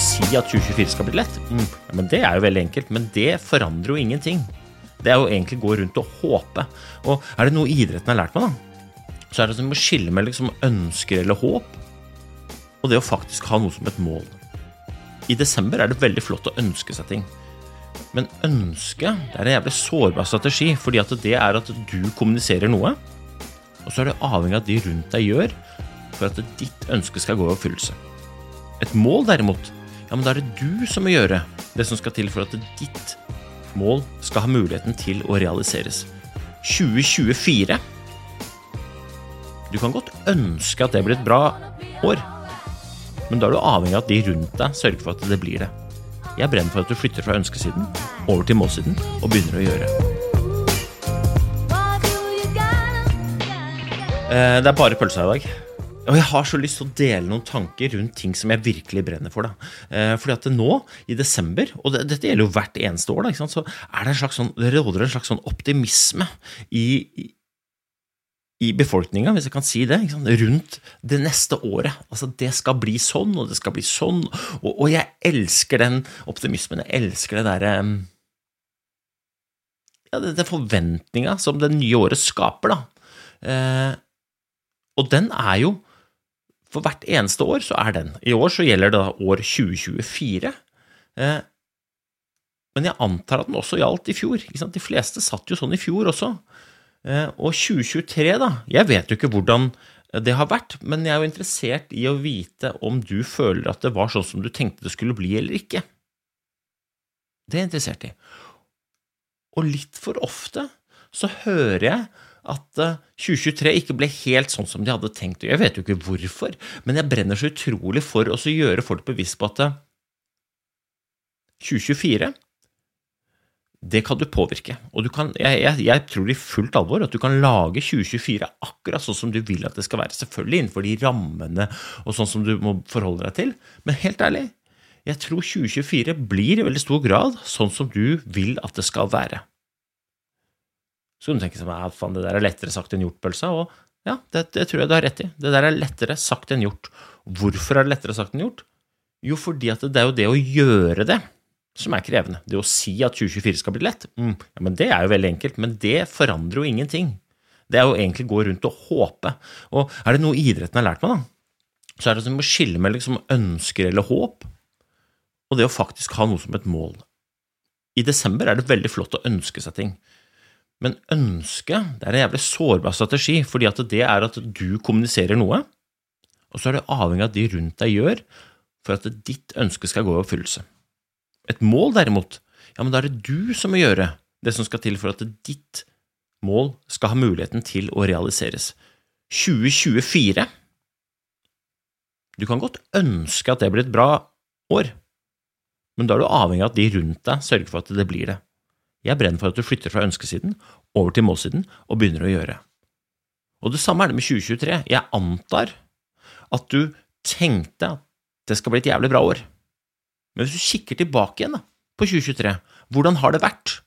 Si at 2024 skal bli lett, mm, men det er jo veldig enkelt. Men det forandrer jo ingenting. Det er jo egentlig å gå rundt og håpe. Og er det noe idretten har lært meg, da, så er det du må skille mellom liksom ønsker eller håp, og det å faktisk ha noe som et mål. I desember er det veldig flott å ønske seg ting. Men ønske det er en jævlig sårbar strategi, fordi at det er at du kommuniserer noe, og så er det avhengig av at de rundt deg gjør for at ditt ønske skal gå i oppfyllelse. Et mål, derimot, ja, men da er det du som må gjøre det som skal til for at ditt mål skal ha muligheten til å realiseres. 2024 Du kan godt ønske at det blir et bra år, men da er du avhengig av at de rundt deg sørger for at det blir det. Jeg brenner for at du flytter fra ønskesiden over til målsiden og begynner å gjøre. Eh, Det er bare pølsa i dag. Og jeg har så lyst til å dele noen tanker rundt ting som jeg virkelig brenner for. da. Eh, fordi at nå, i desember, og det, dette gjelder jo hvert eneste år, da, ikke sant? så er det en slags sånn, det råder en slags sånn optimisme i, i, befolkninga, hvis jeg kan si det, rundt det neste året. Altså, det skal bli sånn, og det skal bli sånn. Og, og jeg elsker den optimismen. Jeg elsker det derre ja, det, det forventninga som det nye året skaper, da. Eh, og den er jo For hvert eneste år så er den. I år så gjelder det da år 2024. Eh, men jeg antar at den også gjaldt i fjor. De fleste satt jo sånn i fjor også. Eh, og 2023, da Jeg vet jo ikke hvordan det har vært, men jeg er jo interessert i å vite om du føler at det var sånn som du tenkte det skulle bli, eller ikke. Det er jeg interessert i. Og litt for ofte så hører jeg at eh, 2023 ikke ble helt sånn som de hadde tenkt. Jeg vet jo ikke hvorfor, men jeg brenner så utrolig for å gjøre folk bevisst på at eh, 2024 det kan du påvirke. Og du kan, jeg, jeg, jeg tror i fullt alvor at du kan lage 2024 akkurat sånn som du vil at det skal være. Selvfølgelig innenfor de rammene og sånn som du må forholde deg til. Men helt ærlig, jeg tror 2024 blir i veldig stor grad sånn som du vil at det skal være. Så kan du tenke at faen, det der er lettere sagt enn gjort, pølsa. Og ja, det, det tror jeg du har rett i. Det der er lettere sagt enn gjort. Hvorfor er det lettere sagt enn gjort? Jo, fordi at det er jo det å gjøre det som er krevende. Det å si at 2024 skal bli lett, mm, ja, men det er jo veldig enkelt, men det forandrer jo ingenting. Det er jo egentlig å gå rundt og håpe. Og er det noe idretten har lært meg, da, så er det at du må skille mellom liksom ønsker eller håp, og det å faktisk ha noe som et mål. I desember er det veldig flott å ønske seg ting. Men ønske det er en jævlig sårbar strategi, fordi at det er at du kommuniserer noe, og så er det avhengig av at de rundt deg gjør for at ditt ønske skal gå i oppfyllelse. Et mål, derimot, ja, men da er det du som må gjøre det som skal til for at ditt mål skal ha muligheten til å realiseres. 2024 Du kan godt ønske at det blir et bra år, men da er du avhengig av at de rundt deg sørger for at det blir det. Jeg brenner for at du flytter fra ønskesiden over til målsiden og begynner å gjøre. Og det samme er det med 2023. Jeg antar at du tenkte at det skal bli et jævlig bra år. Men hvis du kikker tilbake igjen da, på 2023, hvordan har det vært?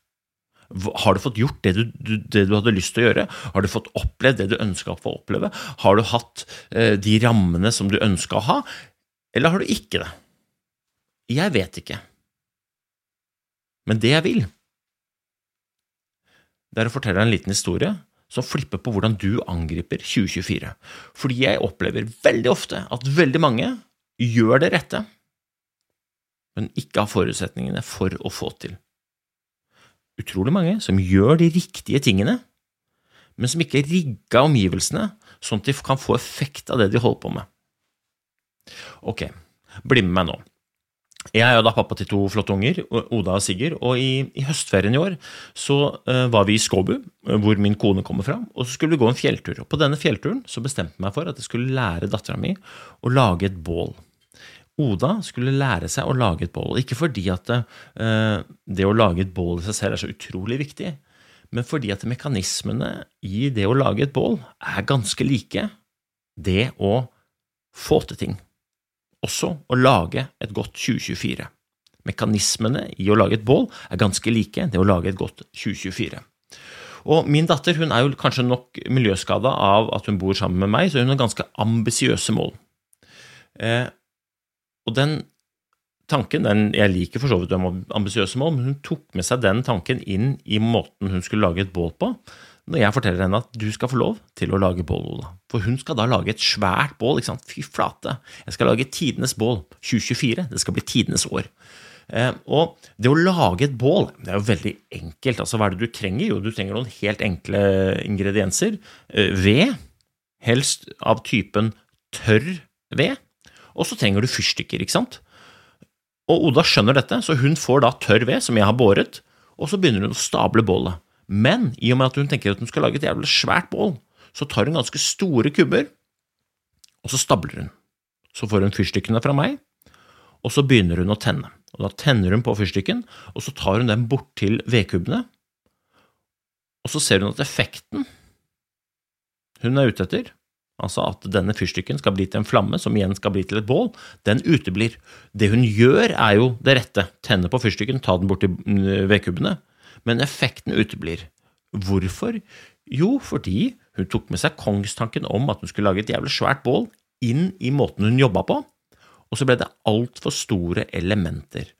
Har du fått gjort det du, det du hadde lyst til å gjøre? Har du fått opplevd det du ønska å få oppleve? Har du hatt eh, de rammene som du ønska å ha, eller har du ikke det? Jeg vet ikke. Men det jeg vil, det er å fortelle deg en liten historie som flipper på hvordan du angriper 2024. Fordi jeg opplever veldig ofte at veldig mange gjør det rette, men ikke har forutsetningene for å få til. Utrolig mange som gjør de riktige tingene, men som ikke rigga omgivelsene sånn at de kan få effekt av det de holder på med. Ok, bli med meg nå. Jeg er jo da pappa til to flotte unger, Oda og Sigurd, og i, i høstferien i år så uh, var vi i Skåbu, hvor min kone kommer fra, og så skulle vi gå en fjelltur. Og på denne fjellturen så bestemte jeg meg for at jeg skulle lære dattera mi å lage et bål. Oda skulle lære seg å lage et bål, ikke fordi at det, uh, det å lage et bål i seg selv er så utrolig viktig, men fordi at mekanismene i det å lage et bål er ganske like det å få til ting også å lage et godt 2024. Mekanismene i å lage et bål er ganske like det å lage et godt 2024. Og min datter hun er jo kanskje nok miljøskada av at hun bor sammen med meg, så hun har ganske ambisiøse mål. Eh, og den tanken, den, Jeg liker for så vidt ambisiøse mål, men hun tok med seg den tanken inn i måten hun skulle lage et bål på når jeg forteller henne at du skal få lov til å lage bål, Ola. For hun skal da lage et svært bål. ikke sant? Fy flate! Jeg skal lage tidenes bål 2024. Det skal bli tidenes år. Eh, og det å lage et bål det er jo veldig enkelt. altså Hva er det du trenger? Jo, du trenger noen helt enkle ingredienser. Eh, ved, helst av typen tørr ved. Og så trenger du fyrstikker, ikke sant? Og Oda skjønner dette, så hun får da tørr ved, som jeg har båret, og så begynner hun å stable bålet. Men i og med at hun tenker at hun skal lage et jævlig svært bål, så tar hun ganske store kubber, og så stabler hun. Så får hun fyrstikkene fra meg, og så begynner hun å tenne. Og Da tenner hun på fyrstikken, og så tar hun den bort til vedkubbene, og så ser hun at effekten hun er ute etter, altså at denne fyrstikken skal bli til en flamme som igjen skal bli til et bål, den uteblir. Det hun gjør, er jo det rette. Tenne på fyrstikken, ta den bort til mm, vedkubbene men effekten uteblir. Hvorfor? Jo, fordi hun tok med seg kongstanken om at hun skulle lage et jævlig svært bål, inn i måten hun jobba på, og så ble det altfor store elementer.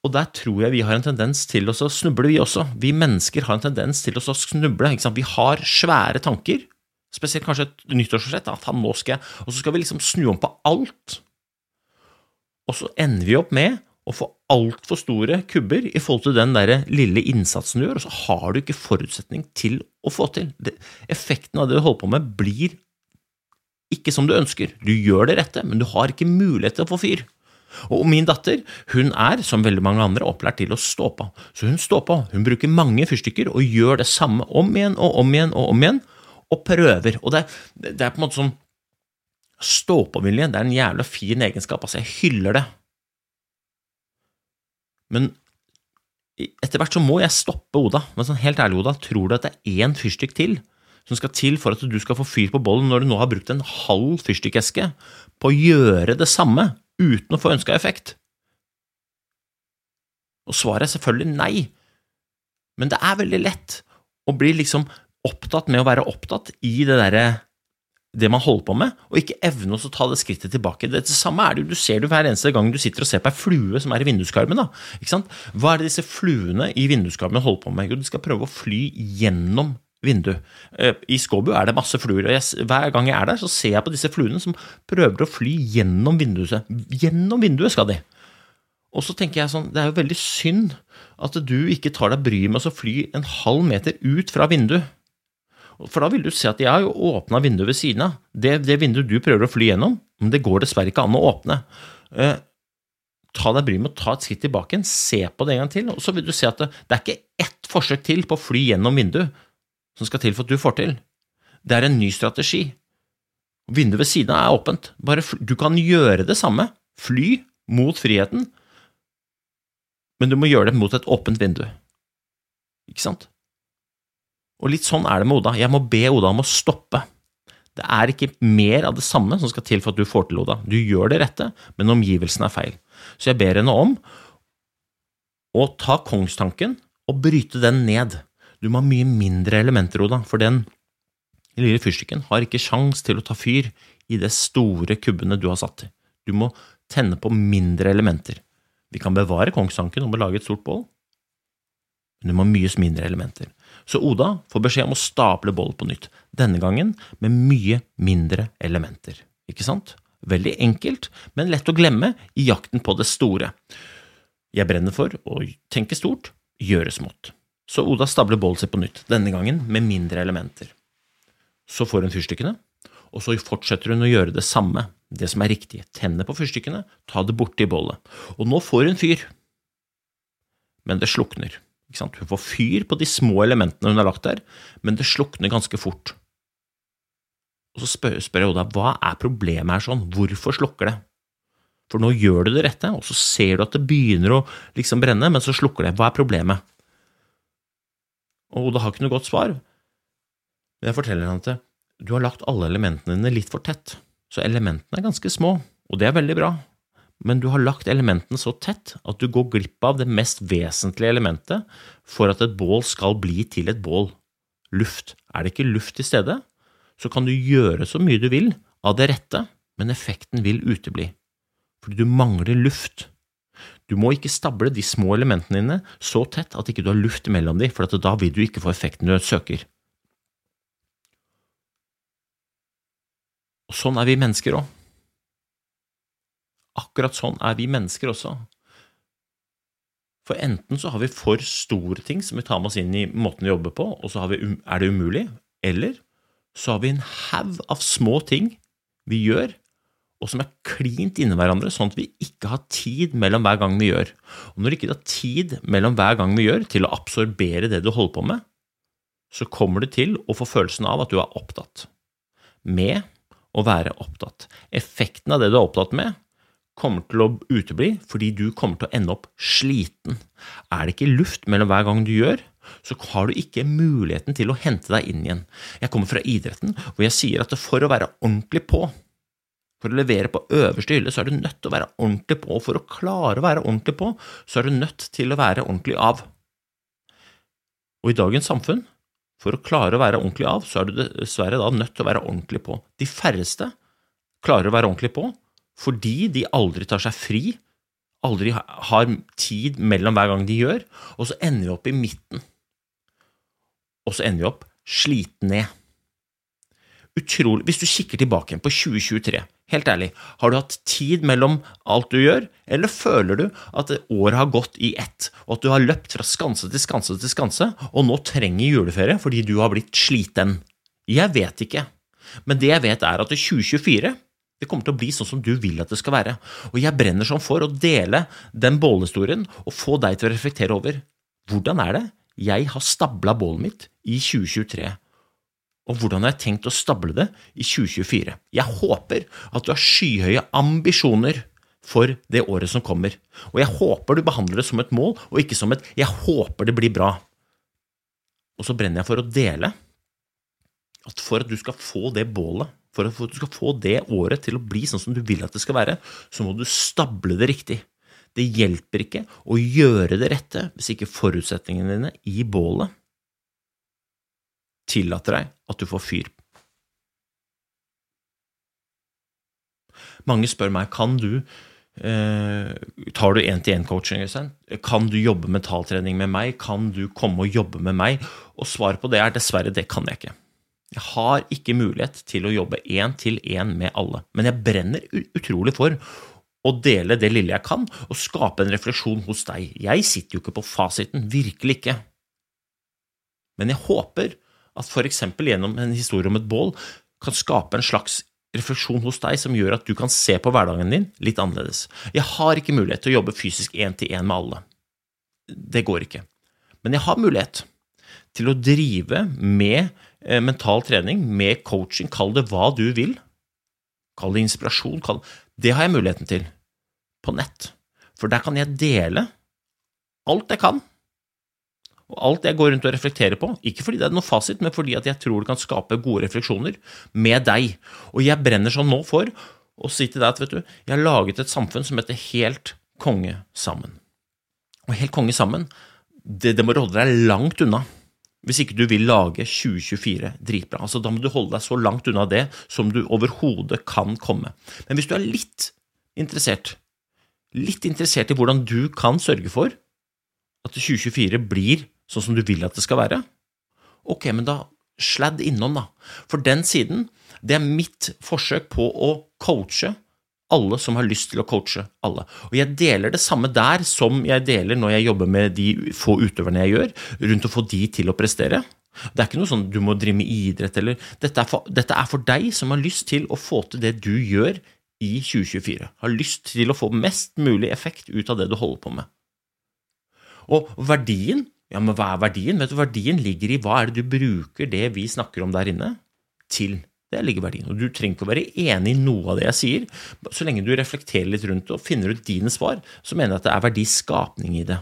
Og der tror jeg vi har en tendens til å snuble, vi også. Vi mennesker har en tendens til å snuble. Vi har svære tanker, spesielt kanskje et nyttårsforsett, at nå skal jeg Og så skal vi liksom snu om på alt. Og så ender vi opp med å få altfor store kubber i forhold til den der lille innsatsen du gjør, og så har du ikke forutsetning til å få til. Det, effekten av det du holder på med, blir ikke som du ønsker. Du gjør det rette, men du har ikke mulighet til å få fyr. Og min datter hun er, som veldig mange andre, opplært til å stå på. Så hun står på. Hun bruker mange fyrstikker og gjør det samme om igjen og om igjen og om igjen, og prøver. Og det, det er på en måte sånn Stå-på-vilje er en jævla fin egenskap. Altså, jeg hyller det. Men etter hvert så må jeg stoppe Oda. Men sånn helt ærlig, Oda, tror du at det er én fyrstikk til som skal til for at du skal få fyr på bollen, når du nå har brukt en halv fyrstikkeske på å gjøre det samme uten å få ønska effekt? Og svaret er selvfølgelig nei. Men det er veldig lett å bli liksom opptatt med å være opptatt i det derre det man holder på med, og ikke evne å ta det skrittet tilbake. Det, samme er det jo, du ser det hver eneste gang du sitter og ser på ei flue som er i vinduskarmen. Hva er det disse fluene i vinduskarmen holder på med? Jo, de skal prøve å fly gjennom vinduet. Eh, I Skåbu er det masse fluer, og jeg, hver gang jeg er der, så ser jeg på disse fluene som prøver å fly gjennom vinduet. Gjennom vinduet skal de. Og så tenker jeg sånn, det er jo veldig synd at du ikke tar deg bryet med å fly en halv meter ut fra vinduet for da vil du se at jeg har jo åpna vinduet ved siden av. Det, det, vinduet du prøver å fly gjennom, men det går dessverre ikke an å åpne. Eh, ta deg bryet med å ta et skritt tilbake igjen, se på det en gang til, og så vil du se at det, det er ikke ett forsøk til på å fly gjennom vinduet som skal til for at du får til. Det er en ny strategi. Vinduet ved siden av er åpent. Bare du kan gjøre det samme. Fly mot friheten, men du må gjøre det mot et åpent vindu. Ikke sant? Og litt sånn er det med Oda. Jeg må be Oda om å stoppe. Det er ikke mer av det samme som skal til for at du får til Oda. Du gjør det rette, men omgivelsene er feil. Så jeg ber henne om å ta kongstanken og bryte den ned. Du må ha mye mindre elementer, Oda, for den lille fyrstikken har ikke sjans til å ta fyr i det store kubbene du har satt i. Du må tenne på mindre elementer. Vi kan bevare kongstanken om å lage et stort bål, men du må ha mye mindre elementer. Så Oda får beskjed om å stable boll på nytt, denne gangen med mye mindre elementer. Ikke sant? Veldig enkelt, men lett å glemme i jakten på det store. Jeg brenner for å tenke stort, gjøre smått. Så Oda stabler bollen sin på nytt, denne gangen med mindre elementer. Så får hun fyrstikkene, og så fortsetter hun å gjøre det samme, det som er riktig. Tenne på fyrstikkene, ta det borti bollet. Og nå får hun fyr. Men det slukner. Hun får fyr på de små elementene hun har lagt der, men det slukner ganske fort. Og så spør, spør jeg Oda hva er problemet her sånn, hvorfor slukker det? For nå gjør du det rette, og så ser du at det begynner å liksom brenne, men så slukker det. Hva er problemet? Og Oda har ikke noe godt svar, men jeg forteller henne at du har lagt alle elementene dine litt for tett, så elementene er ganske små, og det er veldig bra, men du har lagt elementene så tett at du går glipp av det mest vesentlige elementet for at et bål skal bli til et bål. Luft. Er det ikke luft til stede, så kan du gjøre så mye du vil av det rette, men effekten vil utebli, fordi du mangler luft. Du må ikke stable de små elementene dine så tett at ikke du har luft mellom dem, for da vil du ikke få effekten du søker. Og sånn er vi mennesker òg. Akkurat sånn er vi mennesker også. For enten så har vi for store ting som vi tar med oss inn i måten vi jobber på, og så vi, er det umulig, eller så har vi en haug av små ting vi gjør, og som er klint inni hverandre, sånn at vi ikke har tid mellom hver gang vi gjør. Og når du ikke har tid mellom hver gang vi gjør til å absorbere det du holder på med, så kommer du til å få følelsen av at du er opptatt med å være opptatt. Effekten av det du er opptatt med, kommer til å utebli fordi du kommer til å ende opp sliten. Er det ikke luft mellom hver gang du gjør, så har du ikke muligheten til å hente deg inn igjen. Jeg kommer fra idretten, hvor jeg sier at for å være ordentlig på, for å levere på øverste hylle, så er du nødt til å være ordentlig på, og for å klare å være ordentlig på, så er du nødt til å være ordentlig av. Og i dagens samfunn for å klare å være ordentlig av, så er du dessverre da nødt til å være ordentlig på. De færreste klarer å være ordentlig på fordi de aldri tar seg fri, aldri har tid mellom hver gang de gjør, og så ender vi opp i midten. Og så ender vi opp sliten ned. Utrolig Hvis du kikker tilbake på 2023, helt ærlig, har du hatt tid mellom alt du gjør, eller føler du at året har gått i ett, og at du har løpt fra skanse til skanse til skanse, og nå trenger juleferie fordi du har blitt sliten? Jeg vet ikke, men det jeg vet er at 2024 det kommer til å bli sånn som du vil at det skal være, og jeg brenner sånn for å dele den bålhistorien og få deg til å reflektere over hvordan er det jeg har stabla bålet mitt i 2023 og hvordan har jeg tenkt å stable det i 2024? Jeg håper at du har skyhøye ambisjoner for det året som kommer, og jeg håper du behandler det som et mål, og ikke som et 'jeg håper det blir bra'. Og så brenner jeg for å dele at for at du skal få det bålet, for at du skal få det året til å bli sånn som du vil at det skal være, så må du stable det riktig. Det hjelper ikke å gjøre det rette hvis ikke forutsetningene dine i bålet tillater deg at du får fyr. Mange spør meg kan du eh, tar du én-til-én-coaching. Kan du jobbe mentaltrening med meg? Kan du komme og jobbe med meg? Og svaret på det er dessverre, det kan jeg ikke. Jeg har ikke mulighet til å jobbe én-til-én med alle, men jeg brenner utrolig for å dele det lille jeg kan, og skape en refleksjon hos deg. Jeg sitter jo ikke på fasiten, virkelig ikke. Men jeg håper at f.eks. gjennom en historie om et bål kan skape en slags refleksjon hos deg som gjør at du kan se på hverdagen din litt annerledes. Jeg har ikke mulighet til å jobbe fysisk én-til-én med alle. Det går ikke. Men jeg har mulighet til å drive med mental trening, med coaching, kall det hva du vil. Kall det inspirasjon. Kall det har jeg muligheten til på nett. For der kan jeg dele alt jeg kan og alt jeg går rundt og reflekterer på, ikke fordi det er noe fasit, men fordi jeg tror det kan skape gode refleksjoner med deg. Og jeg brenner sånn nå for å si til deg at vet du, jeg har laget et samfunn som heter Helt konge sammen. Og Helt konge sammen, det, det må holde deg langt unna. Hvis ikke du vil lage 2024 dritbra. Altså, da må du holde deg så langt unna det som du overhodet kan komme. Men hvis du er litt interessert, litt interessert i hvordan du kan sørge for at 2024 blir sånn som du vil at det skal være, Ok, men da sladd innom, da. For den siden, det er mitt forsøk på å coache alle som har lyst til å coache alle. Og jeg deler det samme der som jeg deler når jeg jobber med de få utøverne jeg gjør, rundt å få de til å prestere. Det er ikke noe sånn du må drive med idrett eller dette er, for, dette er for deg som har lyst til å få til det du gjør i 2024. Har lyst til å få mest mulig effekt ut av det du holder på med. Og verdien, ja, men hva er verdien? Vet du, Verdien ligger i hva er det du bruker det vi snakker om der inne, til. Det ligger verdien. Og du trenger ikke å være enig i noe av det jeg sier. Så lenge du reflekterer litt rundt det og finner ut dine svar, så mener jeg at det er verdiskapning i det.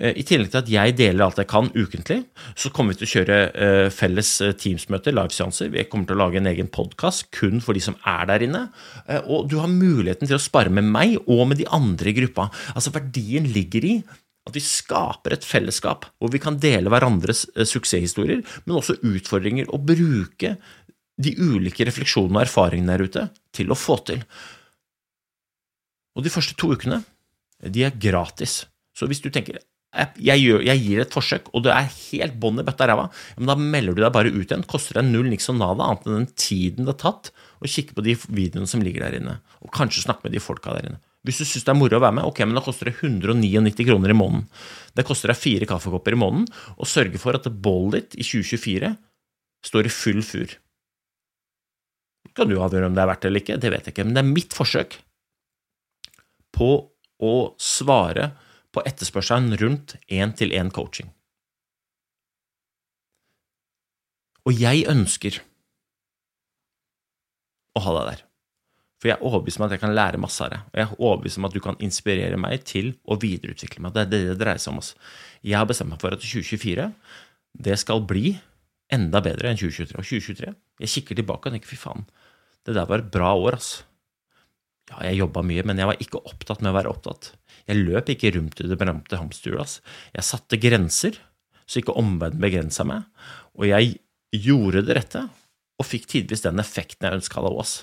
Eh, I tillegg til at jeg deler alt jeg kan ukentlig, så kommer vi til å kjøre eh, felles eh, Teams-møter, liveseanser. Vi kommer til å lage en egen podkast kun for de som er der inne. Og du har muligheten til å spare med meg og med de andre i gruppa. Altså Verdien ligger i at vi skaper et fellesskap hvor vi kan dele hverandres suksesshistorier, men også utfordringer, og bruke de ulike refleksjonene og erfaringene der ute til å få til. Og de første to ukene, de er gratis. Så hvis du tenker jeg, gjør, jeg gir et forsøk, og det er helt bånn i bøtta ræva, men da melder du deg bare ut igjen. Koster deg null niks og nada, annet enn den tiden det har tatt å kikke på de videoene som ligger der inne, og kanskje snakke med de folka der inne. Hvis du syns det er moro å være med, ok, men da koster det 199 kroner i måneden. Det koster deg fire kaffekopper i måneden, og sørge for at bollet ditt i 2024 står i full fur. Kan du avgjøre om det er verdt det eller ikke? Det vet jeg ikke, men det er mitt forsøk på å svare på etterspørselen rundt én-til-én-coaching. Og jeg ønsker å ha deg der. For jeg er overbevist om at jeg kan lære masse av det. Og jeg er overbevist om at du kan inspirere meg til å videreutvikle meg. Det er det det dreier seg om. Jeg har bestemt meg for at 2024 det skal bli enda bedre enn 2023. Og 2023 Jeg kikker tilbake og tenker fy faen, det der var et bra år, altså. Ja, jeg jobba mye, men jeg var ikke opptatt med å være opptatt. Jeg løp ikke rundt i det berømte hamsterhjulet. Altså. Jeg satte grenser, så ikke omverdenen begrensa meg. Og jeg gjorde det rette, og fikk tidvis den effekten jeg ønska av oss.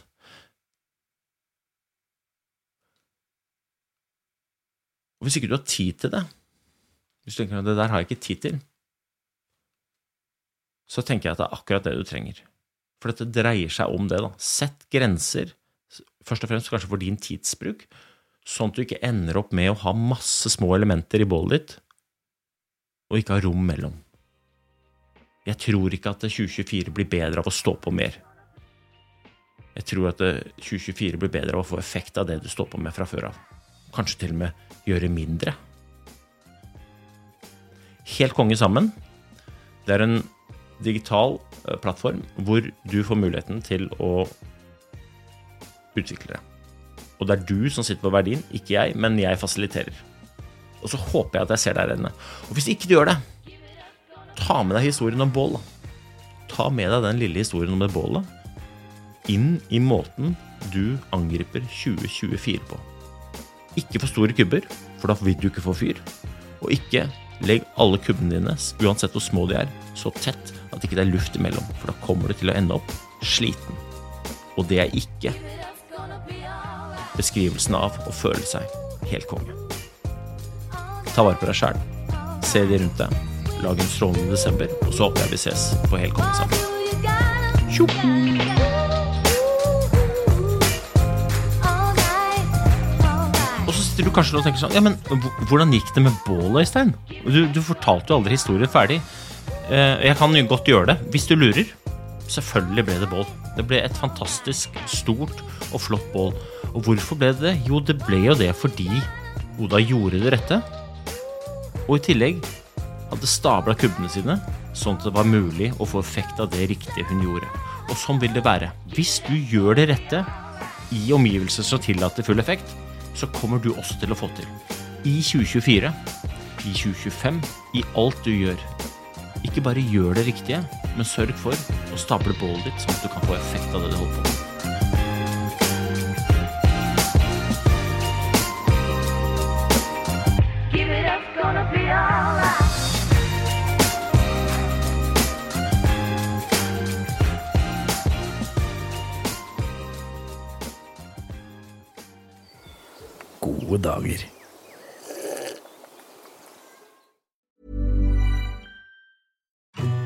Og hvis ikke du har tid til det, hvis du tenker at det der har jeg ikke tid til, så tenker jeg at det er akkurat det du trenger. For dette dreier seg om det. da. Sett grenser, først og fremst kanskje for din tidsbruk, sånn at du ikke ender opp med å ha masse små elementer i bålet ditt, og ikke ha rom mellom. Jeg tror ikke at 2024 blir bedre av å stå på mer. Jeg tror at 2024 blir bedre av å få effekt av det du står på med fra før av. Kanskje til og med gjøre mindre. Helt konge sammen. Det er en digital eh, plattform hvor du får muligheten til å utvikle det. Og det er du som sitter på verdien, ikke jeg, men jeg fasiliterer. Og så håper jeg at jeg ser deg inne. Og hvis ikke du gjør det, ta med deg historien om bål. Ta med deg den lille historien om det bålet inn i måten du angriper 2024 på. Ikke for store kubber, for da vil du ikke få fyr. Og ikke legg alle kubbene dine, uansett hvor små de er, så tett at ikke det er luft imellom, for da kommer du til å ende opp sliten. Og det er ikke beskrivelsen av å føle seg helt konge. Ta vare på deg sjæl. Se de rundt deg. Lag en strålende desember, og så håper jeg vi ses på Helt konge sammen. Tjoho! Og så sitter du kanskje og tenker sånn Ja, men hvordan gikk det med bålet, Øystein? Du, du fortalte jo aldri historien ferdig. Eh, jeg kan jo godt gjøre det, hvis du lurer. Selvfølgelig ble det bål. Det ble et fantastisk stort og flott bål. Og hvorfor ble det det? Jo, det ble jo det fordi Oda gjorde det rette. Og i tillegg hadde stabla kubbene sine, sånn at det var mulig å få effekt av det riktige hun gjorde. Og sånn vil det være. Hvis du gjør det rette i omgivelser som tillater full effekt, så kommer du også til å få til. I 2024, i 2025, i alt du gjør. Ikke bare gjør det riktige, men sørg for å stable bålet ditt sånn at du kan få effekt av det du holder på med. Gode dager.